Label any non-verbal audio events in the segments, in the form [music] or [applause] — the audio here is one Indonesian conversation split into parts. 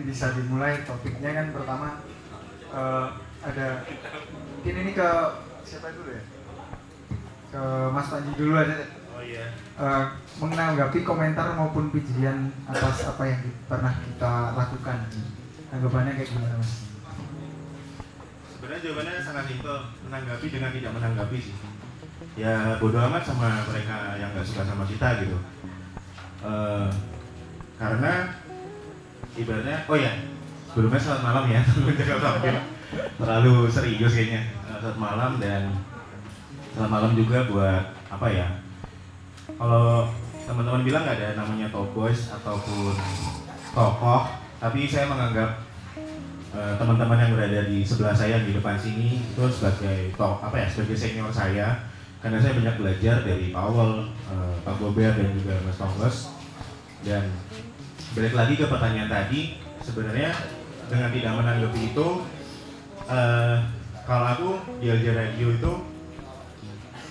mungkin bisa dimulai topiknya kan pertama eh, ada mungkin ini ke siapa dulu ya ke Mas Panji dulu aja deh. Oh iya. Eh, menanggapi komentar maupun pujian atas apa yang di- pernah kita lakukan tanggapannya kayak gimana mas? Sebenarnya jawabannya sangat simpel, menanggapi dengan tidak menanggapi sih. Ya bodo amat sama mereka yang nggak suka sama kita gitu. Eh, karena ibaratnya, oh ya, sebelumnya selamat malam ya, [laughs] terlalu serius kayaknya. Eh, Selamat malam dan selamat malam juga buat apa ya? Kalau teman-teman bilang nggak ada namanya top ataupun tokoh, tapi saya menganggap eh, teman-teman yang berada di sebelah saya di depan sini itu sebagai top apa ya sebagai senior saya karena saya banyak belajar dari Awal, eh, Pak Bober dan juga Mas Tonggos dan balik lagi ke pertanyaan tadi sebenarnya dengan tidak menanggapi itu eh, kalau aku di Alja Radio itu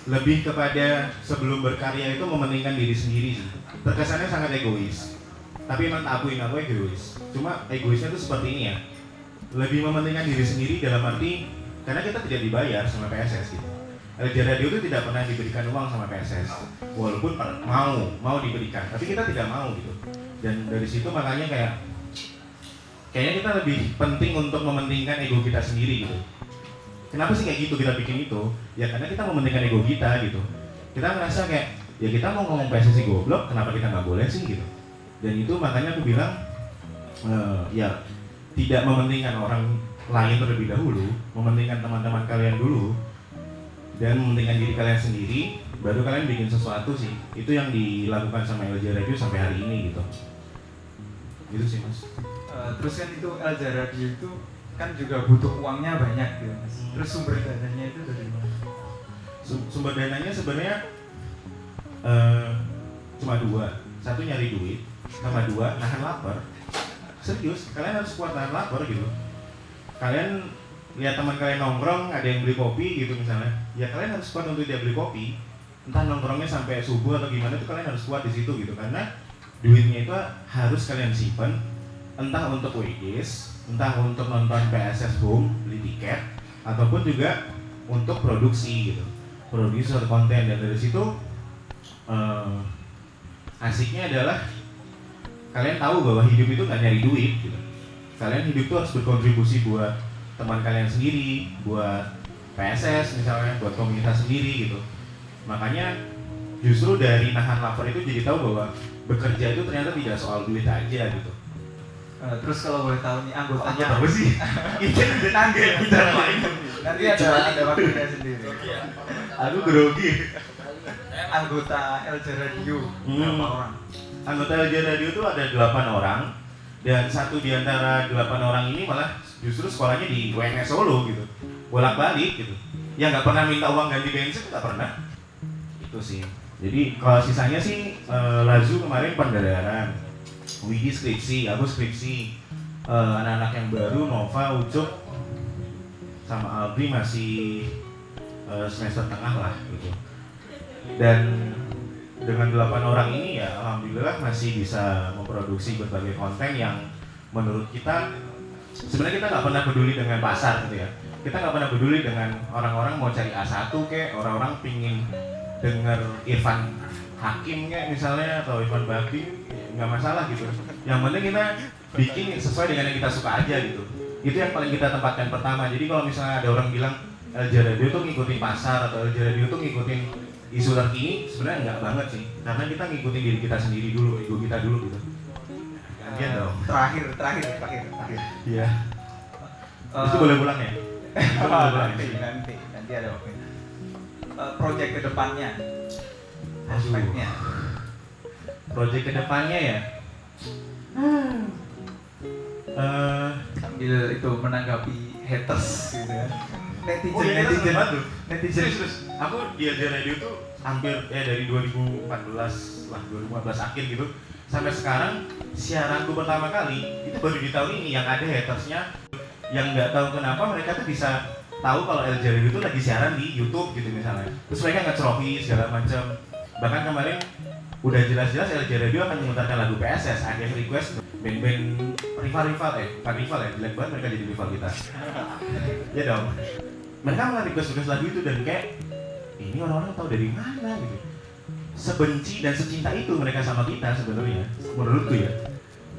lebih kepada sebelum berkarya itu mementingkan diri sendiri sih. Terkesannya sangat egois. Tapi emang tak akuin aku egois. Cuma egoisnya itu seperti ini ya. Lebih mementingkan diri sendiri dalam arti karena kita tidak dibayar sama PSS gitu. LJ Radio itu tidak pernah diberikan uang sama PSS walaupun mau mau diberikan tapi kita tidak mau gitu dan dari situ makanya kayak kayaknya kita lebih penting untuk mementingkan ego kita sendiri gitu. Kenapa sih kayak gitu kita bikin itu? Ya karena kita mementingkan ego kita gitu. Kita ngerasa kayak ya kita mau ngomong PSSI goblok kenapa kita nggak boleh sih gitu? Dan itu makanya aku bilang eh, ya tidak mementingkan orang lain terlebih dahulu mementingkan teman-teman kalian dulu dan mementingkan diri kalian sendiri baru kalian bikin sesuatu sih. Itu yang dilakukan sama LJ Radio sampai hari ini gitu. Gitu sih mas. Eh, terus kan itu Elja Radio itu kan juga butuh uangnya banyak gitu mas. Terus sumber dananya itu dari mana? Sum- sumber dananya sebenarnya eh, cuma dua. Satu nyari duit sama dua nahan lapar. Serius kalian harus kuat nahan lapar gitu. Kalian lihat teman kalian nongkrong ada yang beli kopi gitu misalnya. Ya kalian harus kuat untuk dia beli kopi entah nongkrongnya sampai subuh atau gimana itu kalian harus kuat di situ gitu. Karena duitnya itu harus kalian simpen entah untuk WGs entah untuk nonton PSS Boom beli tiket ataupun juga untuk produksi gitu. Produser konten. Dan dari situ eh, asiknya adalah kalian tahu bahwa hidup itu nggak nyari duit gitu. kalian hidup itu harus berkontribusi buat teman kalian sendiri buat PSS misalnya buat komunitas sendiri gitu makanya justru dari nahan lapar itu jadi tahu bahwa bekerja itu ternyata tidak soal duit aja gitu. Eh, terus kalau boleh tahu nih anggotanya apa sih? [laughs] Itu udah nanti bicara lain. Nanti ada ada waktunya sendiri. aku grogi. Anggota Elja Radio. Hmm. berapa orang? anggota LJ Radio itu ada 8 orang. Dan satu di antara 8 orang ini malah justru sekolahnya di UNS Solo gitu. Bolak balik gitu. Ya nggak pernah minta uang ganti bensin nggak pernah itu sih. Jadi kalau sisanya sih eh, Lazu kemarin pendadaran Widi skripsi aku skripsi. Eh, anak-anak yang baru Nova Ucup sama Albi masih eh, semester tengah lah gitu. Dan dengan delapan orang ini ya alhamdulillah masih bisa memproduksi berbagai konten yang menurut kita sebenarnya kita nggak pernah peduli dengan pasar gitu ya. Kita nggak pernah peduli dengan orang-orang mau cari A1 kayak orang-orang pingin denger Irfan Hakim kayak misalnya atau Irfan Bakti nggak masalah gitu. Yang penting kita bikin sesuai dengan yang kita suka aja gitu. Itu yang paling kita tempatkan pertama. Jadi kalau misalnya ada orang bilang LJ Radio tuh ngikutin pasar atau LJ Radio tuh ngikutin isu terkini sebenarnya enggak banget sih. Karena kita ngikutin diri kita sendiri dulu ego kita dulu gitu. Gantian dong. Terakhir, terakhir, terakhir, terakhir. iya. Eh, itu boleh pulang ya? [laughs] Boleh pulang. Nanti, ya? nanti, nanti ada waktunya. Eh, project ke depannya, Aduh. prospeknya. project ke depannya ya Eh, sambil itu menanggapi haters gitu ya. Netizen, Oh iya, netizen, netizen. netizen. Serius. Aku di Radio tuh hampir ya dari 2014 lah 2015 akhir gitu sampai sekarang siaranku pertama kali itu baru di tahun ini yang ada hatersnya yang nggak tahu kenapa mereka tuh bisa tahu kalau LJ Radio itu lagi siaran di YouTube gitu misalnya. Terus mereka ngeceroki segala macam. Bahkan kemarin udah jelas-jelas LJ Radio akan memutarkan lagu PSS ada request band-band rival-rival eh bukan rival ya jelek banget mereka jadi rival kita. [laughs] Ya dong. Mereka malah request-request lagu itu dan kayak ini orang-orang tahu dari mana gitu. Sebenci dan secinta itu mereka sama kita sebenarnya menurutku ya.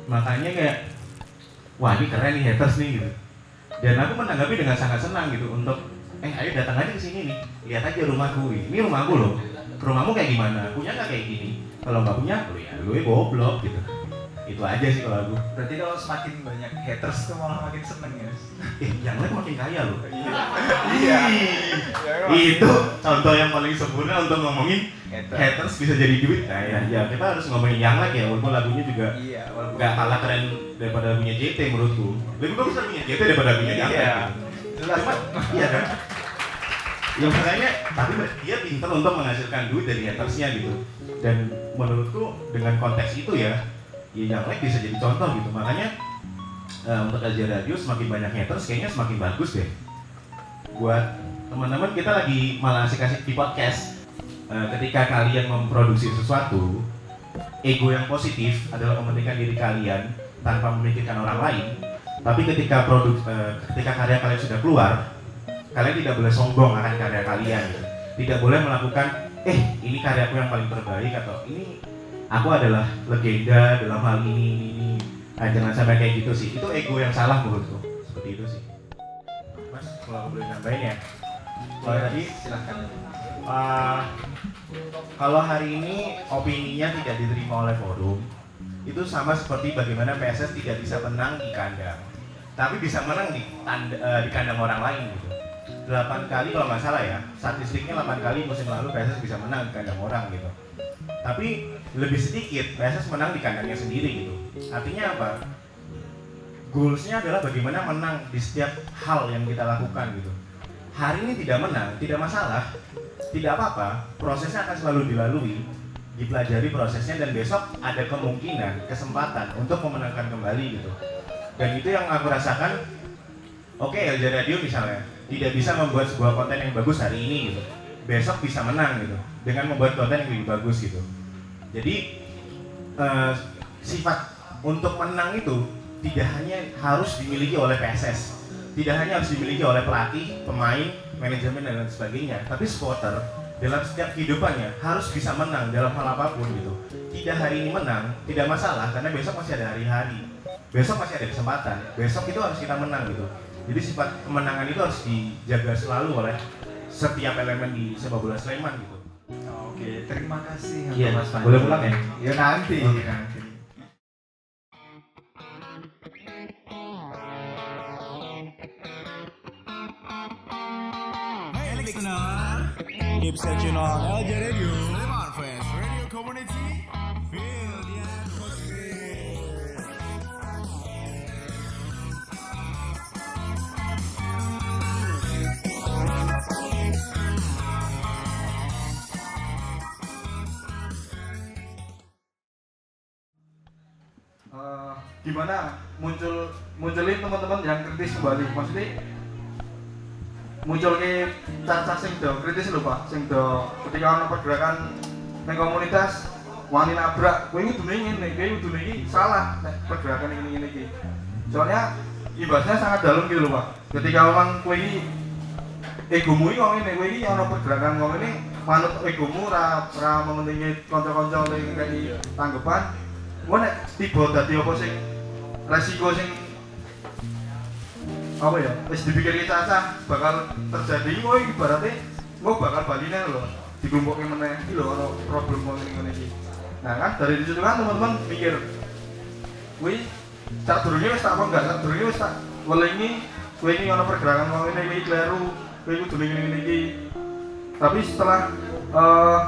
Makanya kayak wah ini keren nih haters nih gitu dan aku menanggapi dengan sangat senang gitu untuk eh ayo datang aja ke sini nih. Lihat aja rumahku ini. Rumahku loh. Rumahmu kayak gimana? Punya nggak kayak gini? Kalau nggak punya lu ya ya goblok gitu itu aja sih kalau aku Berarti kalau semakin banyak haters tuh malah makin seneng ya. eh yang lain makin kaya loh Iya. itu contoh yang paling sempurna untuk ngomongin Haters. haters bisa jadi duit nah ya, ya kita harus ngomongin yang lain ya walaupun lagunya juga Iya, walaupun nggak kalah keren daripada lagunya JT menurutku lebih bagus lagunya JT daripada lagunya Iya. Jangkrik gitu. Jelas iya kan ya makanya tapi dia pintar untuk menghasilkan duit dari hatersnya gitu dan menurutku dengan konteks itu ya ya yang lain bisa jadi contoh gitu. Makanya eh, untuk LJ Radio semakin banyak haters kayaknya semakin bagus deh. Buat teman-teman kita lagi malah asik-asik di podcast. Eh, ketika kalian memproduksi sesuatu ego yang positif adalah mementingkan diri kalian tanpa memikirkan orang lain. Tapi ketika produk eh, ketika karya kalian sudah keluar kalian tidak boleh sombong akan karya kalian. Tidak boleh melakukan eh ini karyaku yang paling terbaik atau ini aku adalah legenda dalam hal ini ini, ini. Nah, jangan sampai kayak gitu sih itu ego yang salah menurutku seperti itu sih mas kalau aku boleh nambahin ya kalau tadi silahkan. Uh, kalau hari ini opininya tidak diterima oleh forum, itu sama seperti bagaimana PSS tidak bisa menang di kandang, tapi bisa menang di, tanda, eh, di kandang orang lain gitu. 8 kali kalau nggak salah ya, statistiknya 8 kali musim lalu PSS bisa menang di kandang orang gitu. Tapi lebih sedikit PSS menang di kandangnya sendiri gitu. Artinya apa? Goalsnya adalah bagaimana menang di setiap hal yang kita lakukan gitu. Hari ini tidak menang, tidak masalah, tidak apa-apa, prosesnya akan selalu dilalui, dipelajari prosesnya dan besok ada kemungkinan, kesempatan untuk memenangkan kembali gitu. Dan itu yang aku rasakan, oke LJ Radio misalnya, tidak bisa membuat sebuah konten yang bagus hari ini gitu. Besok bisa menang gitu, dengan membuat konten yang lebih bagus gitu. Jadi eh, sifat untuk menang itu tidak hanya harus dimiliki oleh PSS, tidak hanya harus dimiliki oleh pelatih, pemain, manajemen dan lain sebagainya, tapi supporter dalam setiap kehidupannya harus bisa menang dalam hal apa pun gitu. Tidak hari ini menang, tidak masalah karena besok masih ada hari-hari. Besok masih ada kesempatan. Besok itu harus kita menang gitu. Jadi sifat kemenangan itu harus dijaga selalu oleh setiap elemen di sepak bola Sleman gitu. Oke, terima kasih Iya, Mas Panji. boleh pulang ya? Ya nanti, Oke. nanti. Hey listener, keep searching on LJ Radio. Eh, gimana muncul munculin teman-teman yang kritis kembali? Maksudnya muncul ke caca sing do kritis lho pak. Sing do ketika ono pergerakan neng komunitas wani nabrak kowe kudu ngene kowe kudu iki salah pergerakan ini ini iki. Soalnya ibaratnya sangat dalam gitu pak. Ketika memang kowe iki egomu iki kok ngene kowe iki ono pergerakan kok ngene manut egomu ra ra mementingi kanca-kanca kayak tanggapan gua nek tiba dadi apa sing resiko sing apa ya? Wis dipikir caca bakal terjadi. Kowe iki ibaratnya gua bakal baline lho diglumpukke meneh. Iki lho ono problem kok ngene ngene iki. Nah kan dari situ kan teman-teman mikir kuwi sak durunge wis tak apa enggak? Sak durunge wis tak welingi kowe iki ono pergerakan kok ngene iki kleru kowe kudu ngene iki. Tapi setelah eh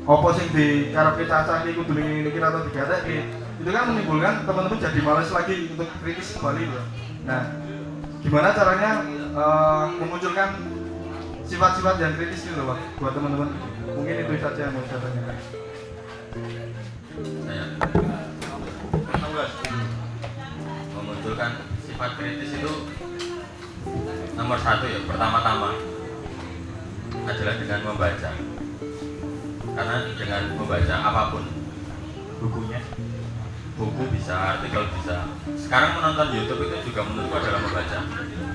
apa sing dikarepke caca iki kudu ngene iki atau digatekke itu kan menimbulkan teman-teman jadi males lagi untuk kritis kembali loh. Nah, gimana caranya eh, memunculkan sifat-sifat yang kritis gitu loh buat teman-teman? Mungkin itu saja yang mau saya tanyakan. memunculkan sifat kritis itu nomor satu ya pertama-tama adalah dengan membaca karena dengan membaca apa pun Bukunya buku bisa artikel bisa. Sekarang menonton YouTube itu juga menurutku adalah membaca.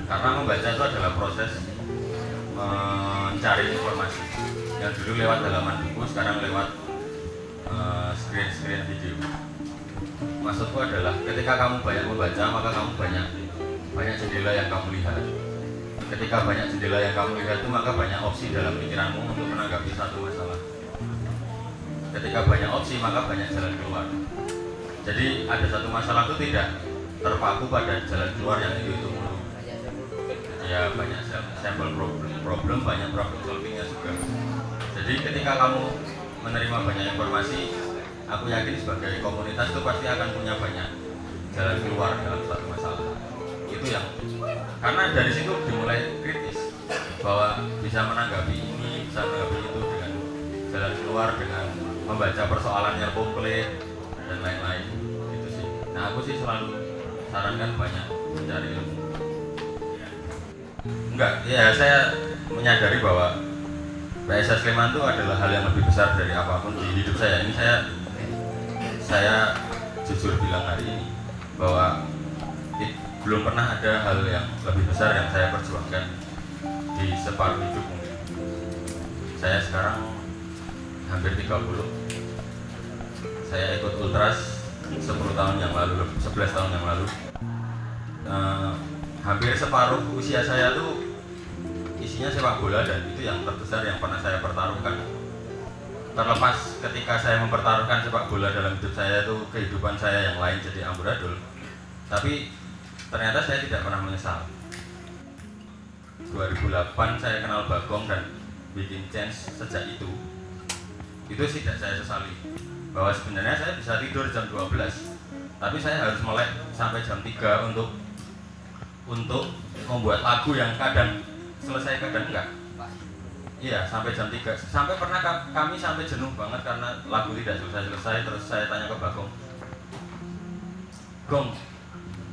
Karena membaca itu adalah proses mencari informasi. Yang dulu lewat halaman buku sekarang lewat eh, screen-screen video. Maksudku adalah ketika kamu banyak membaca maka kamu banyak banyak jendela yang kamu lihat. Ketika banyak jendela yang kamu lihat itu maka banyak opsi dalam pikiranmu untuk menanggapi satu masalah ketika banyak opsi maka banyak jalan keluar. Jadi ada satu masalah itu tidak terpaku pada jalan keluar yang itu itu mulu. Ya banyak sam- sampel problem, problem banyak problem solvingnya juga. Jadi ketika kamu menerima banyak informasi aku yakin sebagai komunitas itu pasti akan punya banyak jalan keluar dalam satu masalah. Itu yang karena dari situ dimulai kritis bahwa bisa menanggapi ini bisa menanggapi itu dengan jalan keluar dengan membaca persoalan yang komplit dan lain-lain. Gitu sih. Nah aku sih selalu sarankan banyak mencari ilmu. Enggak ya saya menyadari bahwa PSS Sleman itu adalah hal yang lebih besar dari apa pun di hidup saya. Ini saya saya jujur bilang hari ini bahwa it- belum pernah ada hal yang lebih besar yang saya perjuangkan di separuh hidup mungkin. Saya sekarang hampir 30 saya ikut ultras 10 tahun yang lalu 11 tahun yang lalu. Eh, hampir separuh usia saya tuh isinya sepak bola dan itu yang terbesar yang pernah saya pertaruhkan. Terlepas ketika saya mempertaruhkan sepak bola dalam hidup saya itu kehidupan saya yang lain jadi amburadul tapi ternyata saya tidak pernah menyesal. 2008 saya kenal Bagong dan bikin chance sejak itu. Itu tidak saya sesali bahwa sebenarnya saya bisa tidur jam 12 tapi saya harus melek sampai jam 3 untuk untuk membuat lagu yang kadang selesai kadang enggak Iya, sampai jam 3. Sampai pernah ka- kami sampai jenuh banget karena lagu tidak selesai-selesai terus saya tanya ke Bagong. Gong,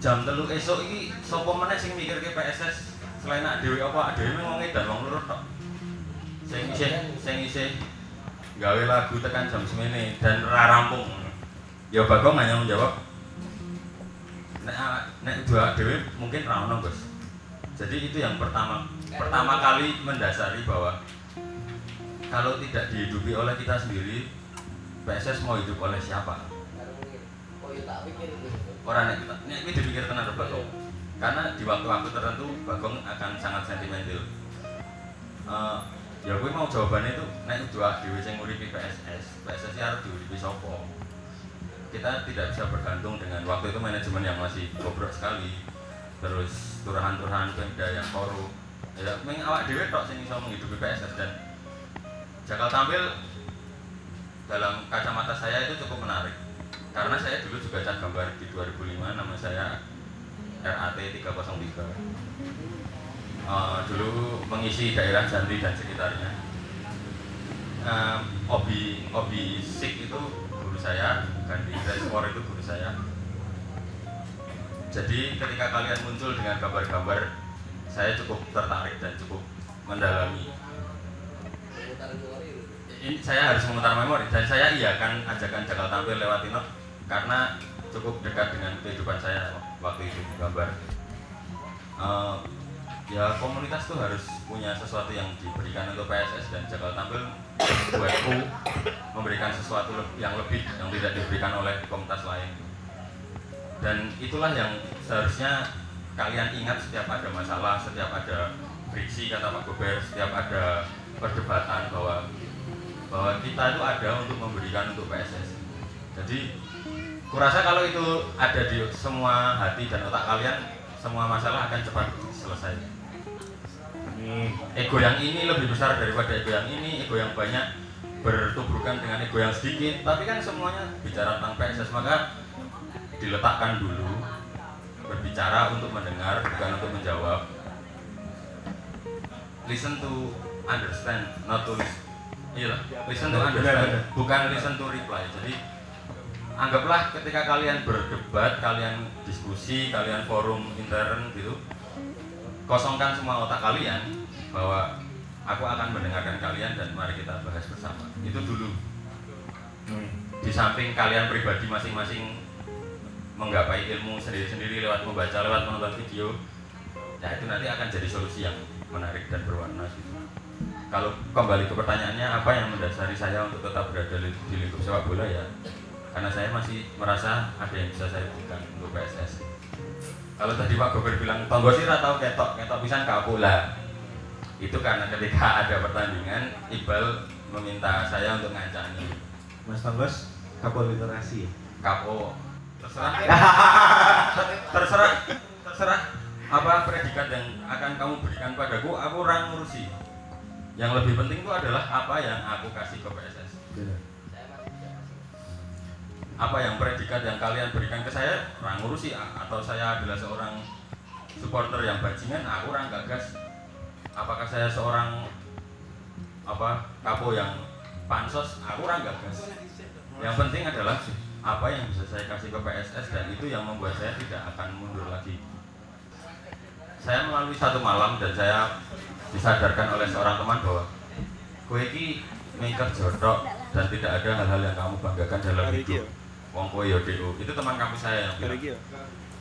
jam telu esok ini sapa meneh sing mikir ke PSS selain nak dhewe apa dhewe memang dan wong lurus tok. Sing isih sing gawe lagu tekan jam semene dan ra rampung. Ya Bagong hanya menjawab nek awak- nek dua dhewe mungkin ra ono, Bos. Jadi itu yang pertama pertama kali mendasari bahwa kalau tidak dihidupi oleh kita sendiri, PSS mau hidup oleh siapa? Orang nek nek ini dipikir tenan lho, Bagong. Karena di waktu-waktu tertentu Bagong akan sangat sentimental. Eh, ya gue mau jawabannya itu nek dua dhewe sing nguripi PSS, PSS harus diuripi sopo. Kita tidak bisa bergantung dengan waktu itu manajemen yang masih bobrok sekali. Terus turahan-turahan pemda yang korup. Ya, meng awak dhewe tok sing iso menghidupi PSS dan Jakal tampil dalam kacamata saya itu cukup menarik karena saya dulu juga cat gambar di 2005 nama saya RAT 303 Eh, dulu mengisi daerah Janti dan sekitarnya. Obi Obi Sik itu guru saya Gandhi Respor itu guru saya. Jadi ketika kalian muncul dengan gambar-gambar saya cukup tertarik dan cukup mendalami. Ini saya harus memutar memori dan saya iya kan ajakan Jakal tampil lewat Inok karena cukup dekat dengan kehidupan saya waktu itu gambar. Eh, ya komunitas tuh harus punya sesuatu yang diberikan untuk PSS dan Jakal tampil buatku memberikan sesuatu yang lebih yang tidak diberikan oleh komunitas lain dan itulah yang seharusnya kalian ingat setiap ada masalah setiap ada friksi kata Pak Gober setiap ada perdebatan bahwa bahwa kita itu ada untuk memberikan untuk PSS. Jadi kurasa kalau itu ada di semua hati dan otak kalian, semua masalah akan cepat selesai. Ego yang ini lebih besar daripada ego yang ini, ego yang banyak bertuburkan dengan ego yang sedikit. Tapi kan semuanya bicara tentang PSS maka diletakkan dulu berbicara untuk mendengar bukan untuk menjawab. Listen to understand, not to listen. Iya, listen to understand, bukan listen to reply. Jadi anggaplah ketika kalian berdebat, kalian diskusi, kalian forum intern gitu, kosongkan semua otak kalian bahwa aku akan mendengarkan kalian dan mari kita bahas bersama. Itu dulu. Di samping kalian pribadi masing-masing menggapai ilmu sendiri-sendiri lewat membaca lewat menonton video ya itu nanti akan jadi solusi yang menarik dan berwarna gitu. kalau kembali ke pertanyaannya apa yang mendasari saya untuk tetap berada di, di lingkup sepak bola ya karena saya masih merasa ada yang bisa saya berikan untuk PSS kalau tadi Pak Gobert bilang tonggo sih tahu ketok ketok pisan kapola itu karena ketika [laughs] ada pertandingan Iqbal meminta saya untuk ngancani. Mas Tonggos, kapol literasi ya? kapo terserah. [laughs] Terserah. Terserah apa predikat yang akan kamu berikan padaku aku orang ngurusi. Yang lebih penting itu adalah apa yang aku kasih ke PSS apa yang predikat yang kalian berikan ke saya orang ngurusi. Atau saya adalah seorang supporter yang bajingan aku orang gagas. Apakah saya seorang apa kapo yang pansos aku orang gagas. Yang penting adalah apa yang bisa saya kasih ke PSS dan itu yang membuat saya tidak akan mundur lagi. Saya melalui satu malam dan saya disadarkan oleh seorang teman bahwa iki mingker jodoh dan tidak ada hal-hal yang kamu banggakan dalam hidup wong kowe ya DO itu teman kampus saya yang bilang.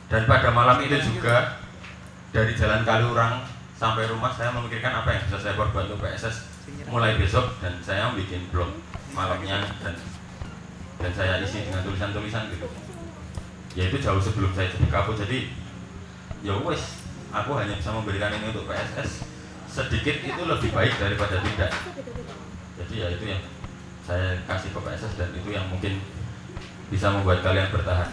Dan pada malam itu juga dari jalan Kaliurang sampai rumah saya memikirkan apa yang bisa saya perbuat untuk PSS mulai besok dan saya bikin blog malamnya dan dan saya isi dengan tulisan-tulisan gitu. Ya itu jauh sebelum saya jadi kapus. Jadi ya wes aku hanya bisa memberikan ini untuk PSS sedikit itu lebih baik daripada tidak. Jadi ya itu yang saya kasih ke PSS dan itu yang mungkin bisa membuat kalian bertahan.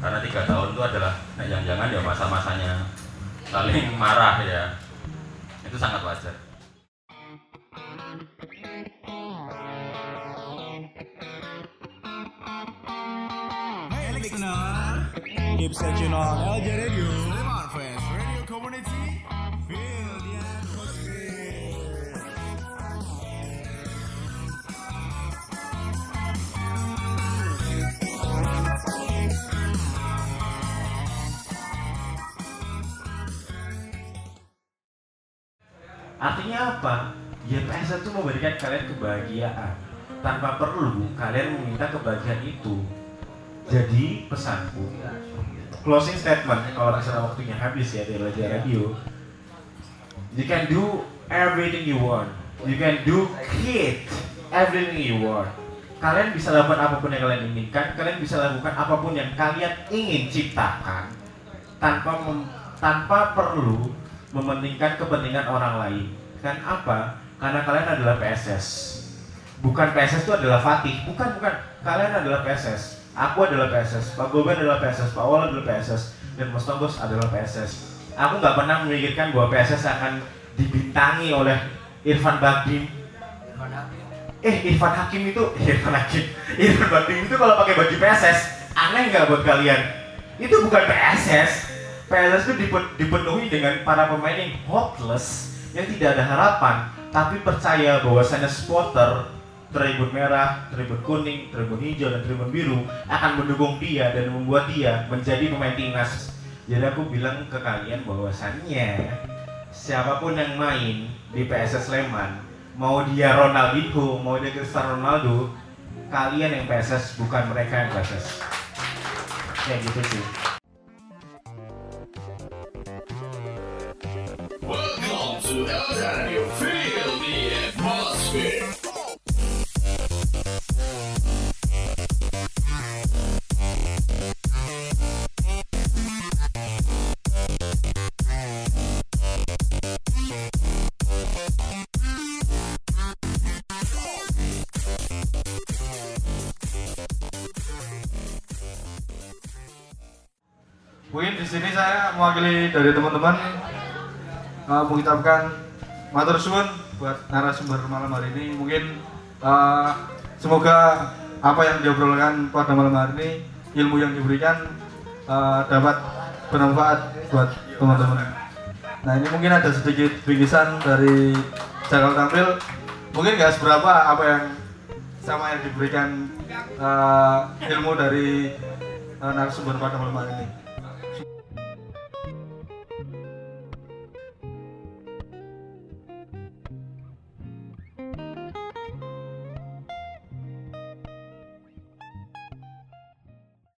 Karena tiga tahun itu adalah nah, yang jangan ya masa-masanya saling marah ya. Itu sangat wajar. Hey listener, keep searching on LJ. Artinya apa? PSS itu memberikan kalian kebahagiaan tanpa perlu kalian meminta kebahagiaan itu. Jadi pesanku, closing statement kalau misalnya waktunya habis ya di Radio Radio, you can do everything you want, you can do it everything you want. Kalian bisa lakukan apa pun yang kalian inginkan, kalian bisa lakukan apa pun yang kalian ingin ciptakan tanpa tanpa perlu mementingkan kepentingan orang lain. Kan apa? Karena kalian adalah PSS. Bukan PSS itu adalah Fatih, bukan bukan. Kalian adalah PSS. Aku adalah PSS, Pak Goben adalah PSS, Pak Wal adalah PSS, dan Mas Tombos adalah PSS. Aku nggak pernah memikirkan bahwa PSS akan dibintangi oleh Irfan Bagdim. Eh, Irfan Hakim itu, Irfan Hakim, Irfan Bagdim itu kalau pakai baju PSS, aneh nggak buat kalian? Itu bukan PSS. PSS itu dipe- dipenuhi dengan para pemain yang hopeless, yang tidak ada harapan, tapi percaya bahwasanya supporter tribun merah, tribun kuning, tribun hijau, dan tribun biru akan mendukung dia dan membuat dia menjadi pemain timnas. Jadi aku bilang ke kalian bahwasannya siapa pun yang main di PSS Sleman, mau dia Ronaldinho, mau dia Cristiano Ronaldo, kalian yang PSS bukan mereka yang PSS. Kayak gitu sih. Mungkin di sini saya mewakili dari teman-teman uh, mengucapkan matur suwun buat narasumber malam hari ini. Mungkin uh, semoga apa yang diobrolkan pada malam hari ini, ilmu yang diberikan uh, dapat bermanfaat buat teman-teman. Nah ini mungkin ada sedikit bingkisan dari Jakal Tampil. Mungkin nggak seberapa apa yang sama yang diberikan uh, ilmu dari uh, narasumber pada malam hari ini.